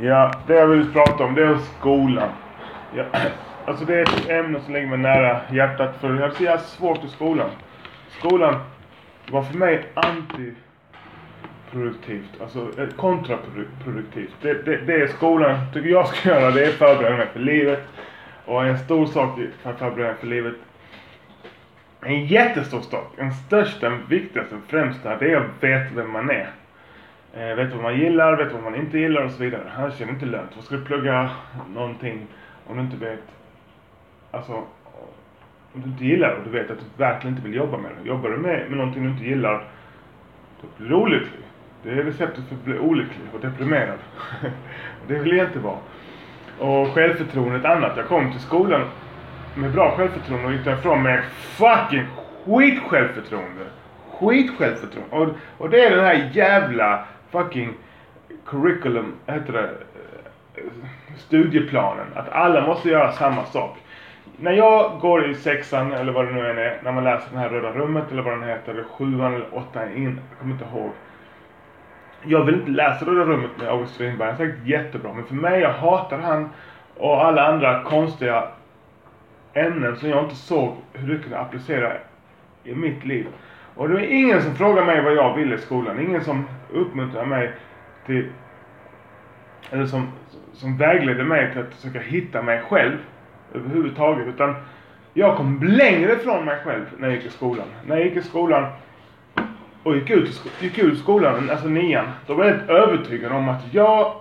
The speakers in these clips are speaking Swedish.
Ja, det jag vill prata om det är skolan. Ja, alltså det är ett ämne som ligger mig nära hjärtat för jag ser så svårt i skolan. Skolan var för mig antiproduktivt, alltså eh, kontraproduktivt. Det, det, det är skolan tycker jag ska göra, det är förbereda mig för livet. Och en stor sak för att förbereda mig för livet en jättestor sak, den största, viktigaste, främsta, det är att veta vem man är. Eh, vet vad man gillar, vet vad man inte gillar och så vidare. Här känner inte lönt. Vad ska du plugga någonting om du inte vet, alltså, om du inte gillar och du vet att du verkligen inte vill jobba med det. Jobbar du med, med någonting du inte gillar, då blir du olycklig. Det är receptet för att bli olycklig och deprimerad. det vill jag inte vara. Och självförtroendet annat. Jag kom till skolan med bra självförtroende och gick därifrån med fucking skit självförtroende. Skit självförtroende. Och, och det är den här jävla fucking curriculum, heter det, studieplanen. Att alla måste göra samma sak. När jag går i sexan eller vad det nu än är, när man läser det här Röda rummet eller vad den heter, eller sjuan eller åttan in, jag kommer inte ihåg. Jag vill inte läsa Röda rummet med August Strindberg, han är säkert jättebra. Men för mig, jag hatar han och alla andra konstiga ämnen som jag inte såg hur det kunde applicera i mitt liv. Och det var ingen som frågade mig vad jag ville i skolan. Ingen som uppmuntrade mig till, eller som, som vägledde mig till att försöka hitta mig själv överhuvudtaget. Utan jag kom längre ifrån mig själv när jag gick i skolan. När jag gick i skolan och gick ut, gick ut skolan, alltså nian, då var jag helt övertygad om att jag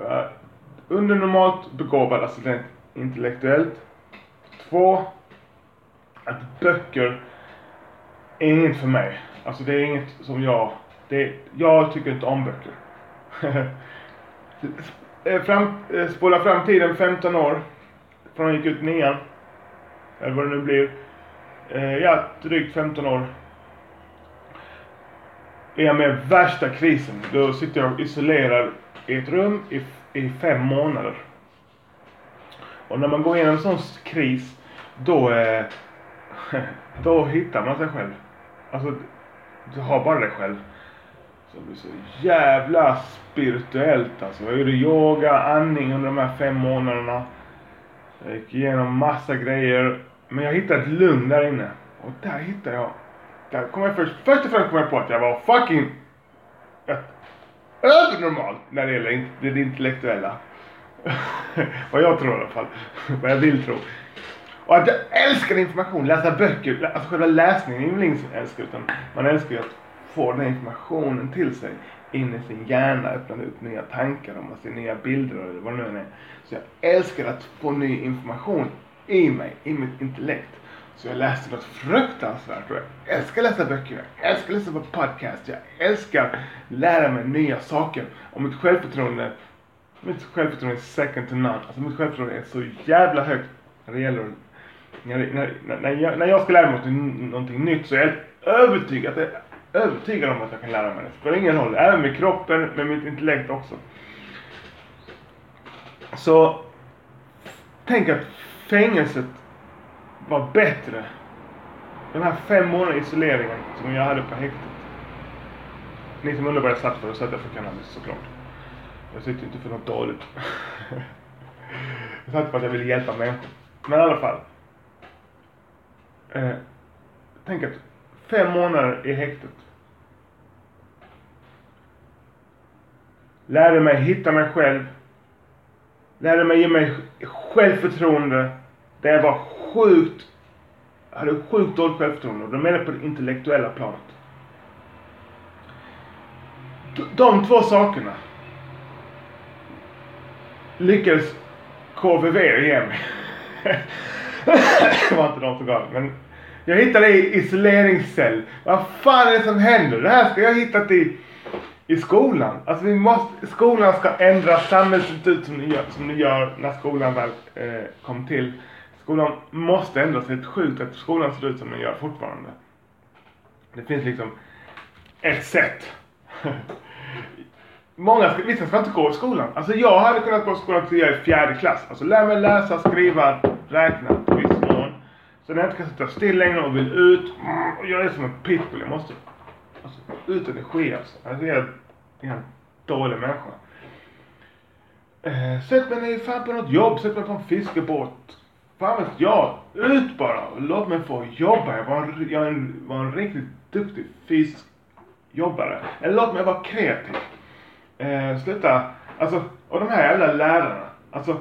uh, under normalt begåvad, alltså intellektuellt. Två, att böcker är inget för mig. Alltså det är inget som jag, det, jag tycker inte om böcker. Eh, fram, eh, spola fram tiden 15 år. Från jag gick ut nian. Eller vad det nu blir. Eh, ja, drygt 15 år. Är jag med värsta krisen. Då sitter jag isolerad i ett rum i, i fem månader. Och när man går igenom en sån kris. Då, då hittar man sig själv. Alltså, du har bara dig själv. Så det blir så jävla spirituellt alltså. Jag gjorde yoga, andning under de här fem månaderna. Jag gick igenom massa grejer. Men jag hittade ett lugn där inne. Och där hittade jag. Där kom jag först, först och främst kom jag på att jag var fucking övernormal när det gäller det intellektuella. Vad jag tror i alla fall. Vad jag vill tro. Och att jag älskar information, läsa böcker. Alltså själva läsningen är ju ingen som älskar utan man älskar ju att få den informationen till sig in i sin hjärna, öppna upp nya tankar och man ser nya bilder eller vad det nu är. Så jag älskar att få ny information i mig, i mitt intellekt. Så jag läste något fruktansvärt och jag älskar läsa böcker, jag älskar läsa på podcast, jag älskar lära mig nya saker. Och mitt självförtroende, mitt självförtroende är second to none. Alltså mitt självförtroende är så jävla högt när det gäller när, när, när, jag, när jag ska lära mig någonting, någonting nytt så är jag övertygad, övertygad om att jag kan lära mig det. Det spelar ingen roll. Även med kroppen, med mitt intellekt också. Så tänk att fängelset var bättre. Den här fem månader isoleringen som jag hade på häktet. Ni som undrar vad jag satt för, då satt jag för cannabis såklart. Jag sitter inte för något dåligt. jag satt för att jag ville hjälpa människor. Men i alla fall. Eh, tänk att fem månader i häktet. Lärde mig hitta mig själv. Lärde mig ge mig självförtroende. Där jag var sjukt, jag hade sjukt dåligt självförtroende. Och då menar jag på det intellektuella planet. De två sakerna lyckades KVV ge mig. det var inte de som gav men jag hittade i isoleringscell. Vad fan är det som händer? Det här ska jag hittat i, i skolan. Alltså vi måste, skolan ska ändra samhällsstruktur som ni gör, som ni gör när skolan väl eh, kom till. Skolan måste ändras. Det är sjukt att skolan ser ut som den gör fortfarande. Det finns liksom ett sätt. Många, vissa ska inte gå i skolan. Alltså jag hade kunnat gå i skolan till jag är i fjärde klass. Alltså lär mig läsa, skriva, räkna. Så när jag inte kan sitta still längre och vill ut. Och jag är som en pitbull. Jag måste alltså, ut energi alltså. alltså jag är en dålig människa. Eh, sätt mig ner fan på något jobb, sätt mig på en fiskebåt. Fan vet jag. Ut bara och låt mig få jobba. Jag var en, jag en, var en riktigt duktig fiskjobbare. Eller låt mig vara kreativ. Eh, sluta. Alltså, och de här jävla lärarna. Alltså,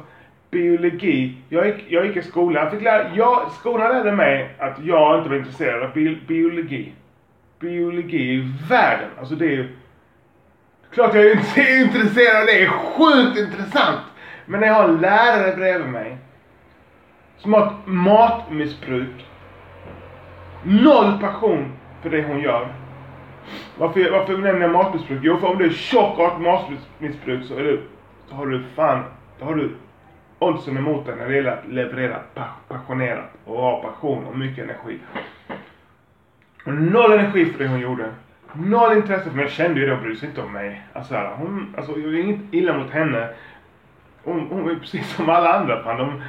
biologi. Jag gick, jag gick i skolan. Jag fick lära, jag, skolan lärde mig att jag inte var intresserad av bi, biologi. Biologi i världen. Alltså det är ju Klart jag är intresserad, det är sjukt intressant. Men när jag har en lärare bredvid mig som har ett matmissbruk. Noll passion för det hon gör. Varför, varför nämner jag matmissbruk? Jo, för om du är tjock och har ett matmissbruk så, är du, så har du fan, då har du oddsen emot dig när det gäller att leverera passionerat och ha passion och mycket energi. Och noll energi för det hon gjorde. Noll intresse för mig. Jag kände ju det, hon brydde sig inte om mig. Alltså, hon, alltså jag är inget illa mot henne. Hon, hon är precis som alla andra. Fan, de,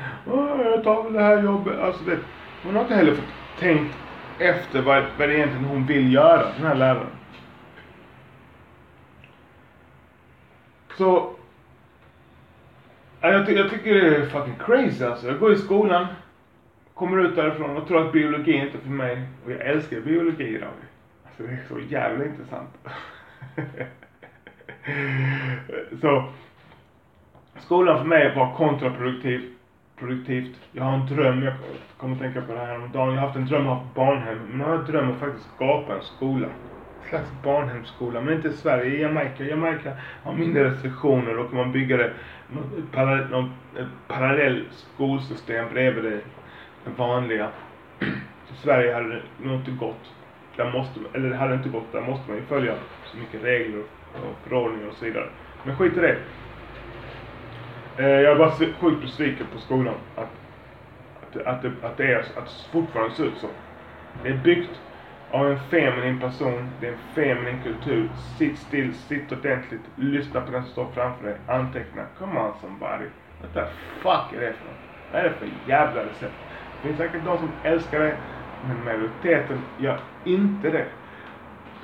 jag tar väl det här jobbet. Alltså, det, hon har inte heller fått tänkt efter vad, vad det egentligen hon vill göra, den här läraren. Så, jag, ty jag tycker det är fucking crazy alltså. Jag går i skolan, kommer ut därifrån och tror att biologi inte är för mig. Och jag älskar biologi idag. Alltså det är så jävla intressant. så skolan för mig var kontraproduktiv. Produktivt. Jag har en dröm, jag kommer att tänka på det här om dagen. Jag har haft en dröm om att ha barnhem. Men nu har jag en dröm om att faktiskt skapa en skola. Slags barnhemsskola. Men inte i Sverige, i Jamaica. Jamaica har mindre restriktioner. Då kan man bygga det, ett parallell, något, ett eh, parallell skolsystem bredvid det, det vanliga. I Sverige hade det nog inte gått där måste, eller det hade inte gått, där måste man ju följa så mycket regler och förordningar och så vidare. Men skit i det. Eh, jag är bara sjukt besviken på skolan. Att, att, att, det, att det är att det fortfarande ser ut så. Det är byggt av en feminin person, det är en feminin kultur. Sitt still, sitt ordentligt, lyssna på den som står framför dig, anteckna. Come on somebody. What the fuck är det för något? Vad är det för jävla recept? Det finns säkert de som älskar det, men majoriteten gör inte det.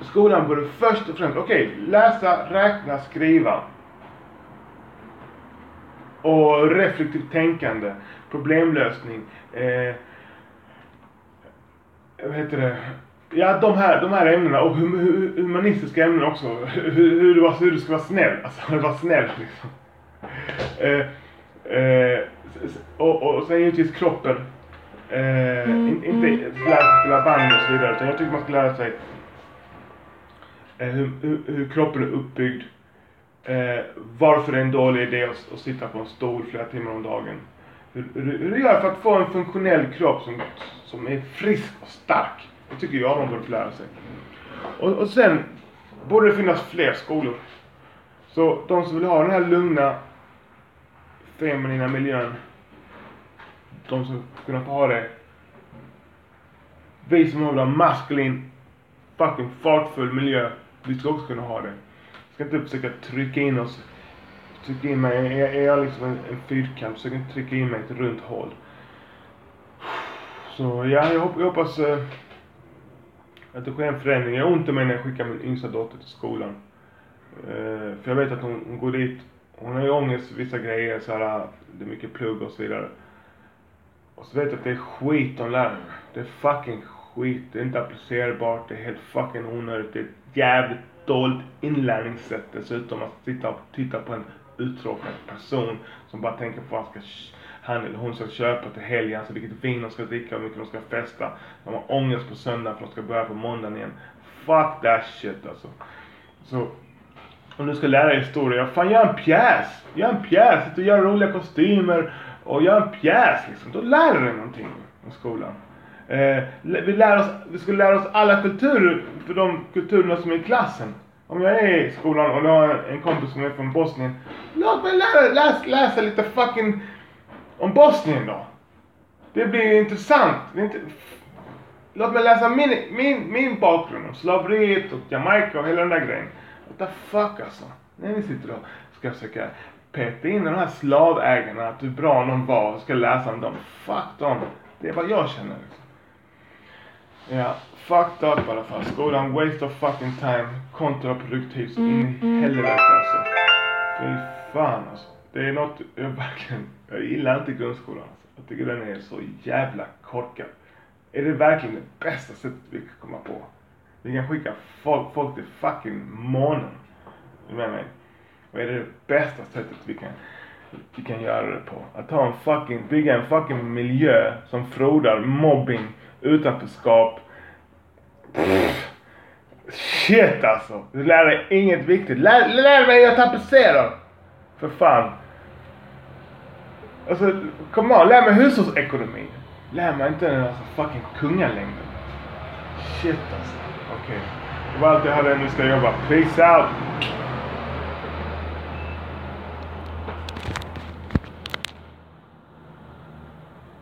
Skolan borde först och främst, okej, okay, läsa, räkna, skriva. Och reflektivt tänkande, problemlösning, eh, vad heter det? Ja, de här, de här ämnena och hum, humanistiska ämnen också. Hur, hur, du, hur du ska vara snäll. Alltså, vara snäll liksom. Eh, eh, och, och sen givetvis kroppen. Eh, mm, inte mm. lära sig spela band och så vidare. Utan jag tycker man ska lära sig eh, hur, hur, hur, kroppen är uppbyggd. Eh, varför det är en dålig idé att, att, sitta på en stol flera timmar om dagen. Hur, hur, hur du gör för att få en funktionell kropp som, som är frisk och stark. Det tycker jag de borde få lära sig. Och, och sen borde det finnas fler skolor. Så de som vill ha den här lugna feminina miljön de som kunna få ha det. Vi som vill ha maskulin, fucking fartfull miljö, vi ska också kunna ha det. Vi ska inte försöka trycka in oss, trycka in mig, är, är jag liksom en, en fyrkant, försöka inte trycka in mig i ett runt hål. Så ja, jag, hoppas, jag hoppas eh, att det sker en förändring. Jag har ont i mig när jag skickar min yngsta dotter till skolan. Uh, för jag vet att hon, hon går dit, hon har ju ångest för vissa grejer, så här, det är mycket plugg och så vidare. Och så vet jag att det är skit de lär mig. Det är fucking skit. Det är inte applicerbart. Det är helt fucking onödigt. Det är ett jävligt dåligt inlärningssätt dessutom. Att sitta och titta på en uttråkad person som bara tänker på vad han ska han eller hon ska köpa till helgen, alltså vilket vin de ska dricka, hur mycket de ska festa. De har ångest på söndag för de ska börja på måndagen igen. Fuck that shit alltså. Så om du ska lära dig historia, fan gör en pjäs! Gör en pjäs! Sitt och gör roliga kostymer och gör en pjäs liksom. Då lär du dig någonting om skolan. Eh, vi, lär oss, vi ska lära oss alla kulturer för de kulturerna som är i klassen. Om jag är i skolan och jag har en kompis som är från Bosnien. Låt mig lära, läs, läsa lite fucking om Bosnien då. Det blir intressant. Det inte, låt mig läsa min, min, min bakgrund om slaveriet och Jamaica och hela den där grejen. What the fuck alltså. När vi sitter och ska försöka peta in de här slavägarna, att hur bra någon var och ska läsa om dem. Fuck dem. Det är vad jag känner liksom. Ja, fucked up i alla fall. Skolan, waste of fucking time. Kontraproduktivt så in i helvete alltså. Fy fan alltså. Det är något, jag verkligen, jag gillar inte grundskolan. Alltså. Jag tycker den är så jävla korkad. Är det verkligen det bästa sättet vi kan komma på? Vi kan skicka folk, folk till fucking månen. Är du med mig? Och är det det bästa sättet vi kan, vi kan göra det på? Att ta en fucking, bygga en fucking miljö som frodar mobbing, utanförskap. Pff. Shit alltså. Du lär dig inget viktigt. Lär, lär mig att tapetsera. För fan. Alltså, kom on, lär mig hushållsekonomi. Lär mig inte den alltså, fucking kungalängden. Shit alltså. Okej. Okay. Det var allt jag hade. Nu ska jag jobba. Peace out.